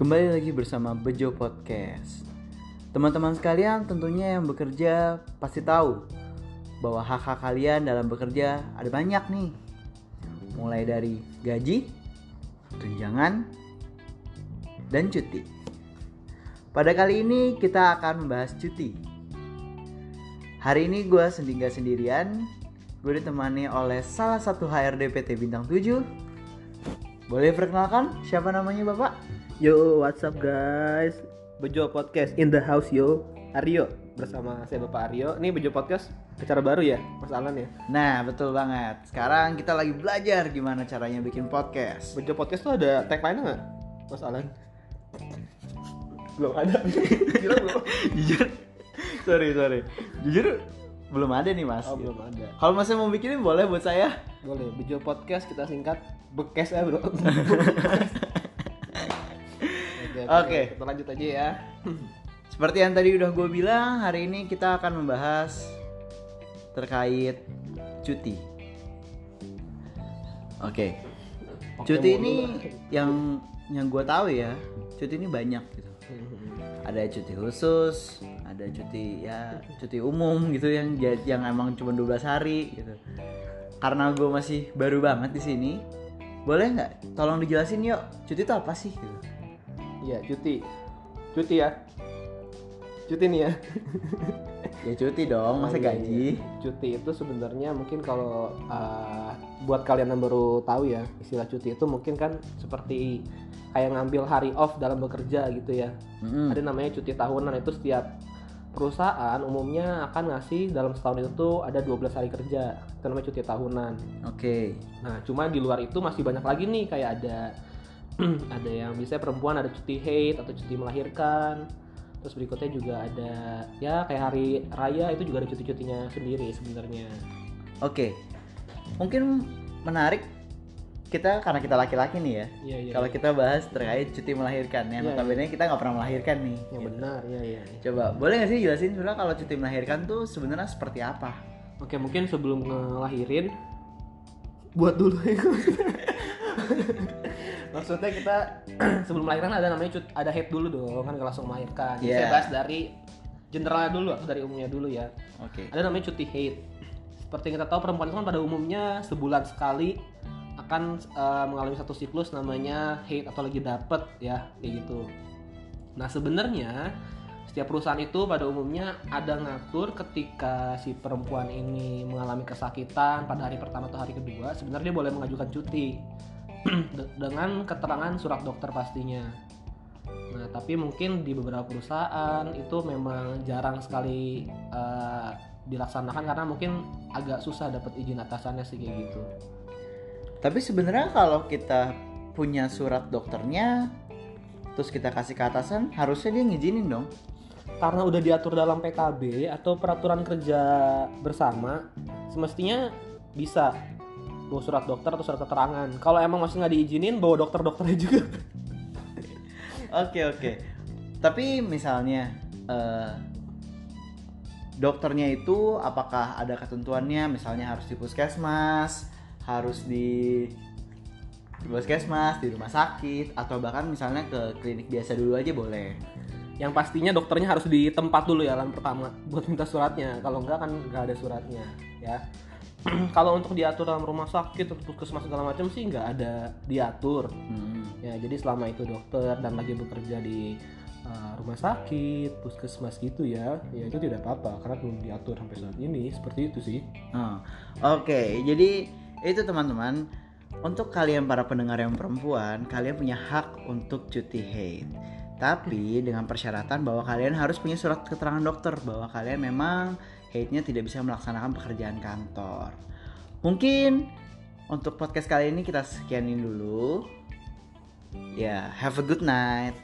Kembali lagi bersama Bejo Podcast. Teman-teman sekalian tentunya yang bekerja pasti tahu bahwa hak-hak kalian dalam bekerja ada banyak nih. Mulai dari gaji, tunjangan, dan cuti. Pada kali ini kita akan membahas cuti. Hari ini gue sendiri sendirian, gue ditemani oleh salah satu HRD PT Bintang 7 Boleh perkenalkan siapa namanya Bapak? Yo, what's up guys? Bejo Podcast in the house yo. Aryo bersama saya Bapak Aryo. Ini Bejo Podcast acara baru ya, Mas Alan ya. Nah betul banget, sekarang kita lagi belajar gimana caranya bikin podcast Bejo Podcast tuh ada tagline nggak, Mas Alan? belum ada. Gila belum. Jujur, sorry sorry Jujur belum ada nih mas Oh, belum ada. Kalau masnya mau bikinin boleh buat saya Boleh. Bejo Podcast kita singkat bekes ya, Bro. Oke, Oke. Kita lanjut aja ya. Seperti yang tadi udah gue bilang, hari ini kita akan membahas terkait cuti. Oke, Oke, cuti ini yang yang gue tahu ya, cuti ini banyak gitu. Ada cuti khusus, ada cuti ya cuti umum gitu yang yang emang cuma 12 hari gitu. Karena gue masih baru banget di sini, boleh nggak? Tolong dijelasin yuk, cuti itu apa sih? Gitu. Iya, cuti. Cuti ya. Cuti nih ya. Ya cuti dong, masa Oh, iya, gaji? iya. Cuti itu sebenarnya mungkin kalau uh, buat kalian yang baru tahu ya istilah cuti itu mungkin kan seperti kayak ngambil hari off dalam bekerja gitu ya. Mm-mm. Ada namanya cuti tahunan itu setiap perusahaan umumnya akan ngasih dalam setahun itu tuh ada 12 hari kerja. Itu namanya cuti tahunan. Oke. Nah, cuma di luar itu masih banyak lagi nih kayak ada ada yang biasanya perempuan ada cuti haid atau cuti melahirkan. Terus berikutnya juga ada ya kayak hari raya itu juga ada cuti-cutinya sendiri sebenarnya. Oke, mungkin menarik kita karena kita laki-laki nih ya. Iya iya. Kalau kita bahas terkait cuti melahirkan, yang Iya, notabene kita nggak pernah melahirkan nih. yang Gitu. benar ya ya. Coba, boleh nggak sih jelasin sebenarnya kalau cuti melahirkan tuh sebenarnya seperti apa? Oke mungkin sebelum ngelahirin buat dulu ya. Maksudnya kita sebelum melahirkan ada namanya cut ada head dulu dong kan nggak langsung melahirkan. Iya. Saya bahas dari generalnya dulu atau dari umumnya dulu ya. Oke. ada namanya cuti haid. Seperti yang kita tahu perempuan itu kan pada umumnya sebulan sekali akan eh, mengalami satu siklus namanya haid atau lagi dapet ya kayak gitu. Nah sebenarnya setiap perusahaan itu pada umumnya ada ngatur ketika si perempuan ini mengalami kesakitan pada hari pertama atau hari kedua sebenarnya dia boleh mengajukan cuti dengan keterangan surat dokter pastinya. Nah, tapi mungkin di beberapa perusahaan itu memang jarang sekali eh, dilaksanakan karena mungkin agak susah dapat izin atasannya sih kayak gitu. Tapi sebenarnya kalau kita punya surat dokternya, terus kita kasih ke atasan, harusnya dia ngizinin dong. Karena udah diatur dalam PKB atau peraturan kerja bersama, semestinya bisa bawa surat dokter atau surat keterangan. Kalau emang masih nggak diizinin, bawa dokter-dokternya juga. Oke oke. Tapi misalnya eh, dokternya itu apakah ada ketentuannya? Misalnya harus di puskesmas, harus di di puskesmas, di rumah sakit, atau bahkan misalnya ke klinik biasa dulu aja boleh. Yang pastinya dokternya harus di tempat dulu ya lan pertama buat minta suratnya. Kalau enggak kan nggak ada suratnya ya. Kalau untuk diatur dalam rumah sakit atau puskesmas segala macam sih nggak ada diatur. Hmm. Ya jadi selama itu dokter dan lagi bekerja di uh, rumah sakit, puskesmas gitu ya, ya itu tidak apa-apa karena belum diatur sampai saat ini. Seperti itu sih. Oh, Oke, jadi itu teman-teman. Untuk kalian para pendengar yang perempuan, kalian punya hak untuk cuti haid. Tapi dengan persyaratan bahwa kalian harus punya surat keterangan dokter bahwa kalian memang haidnya tidak bisa melaksanakan pekerjaan kantor. Mungkin untuk podcast kali ini kita sekianin dulu. Ya, have a good night.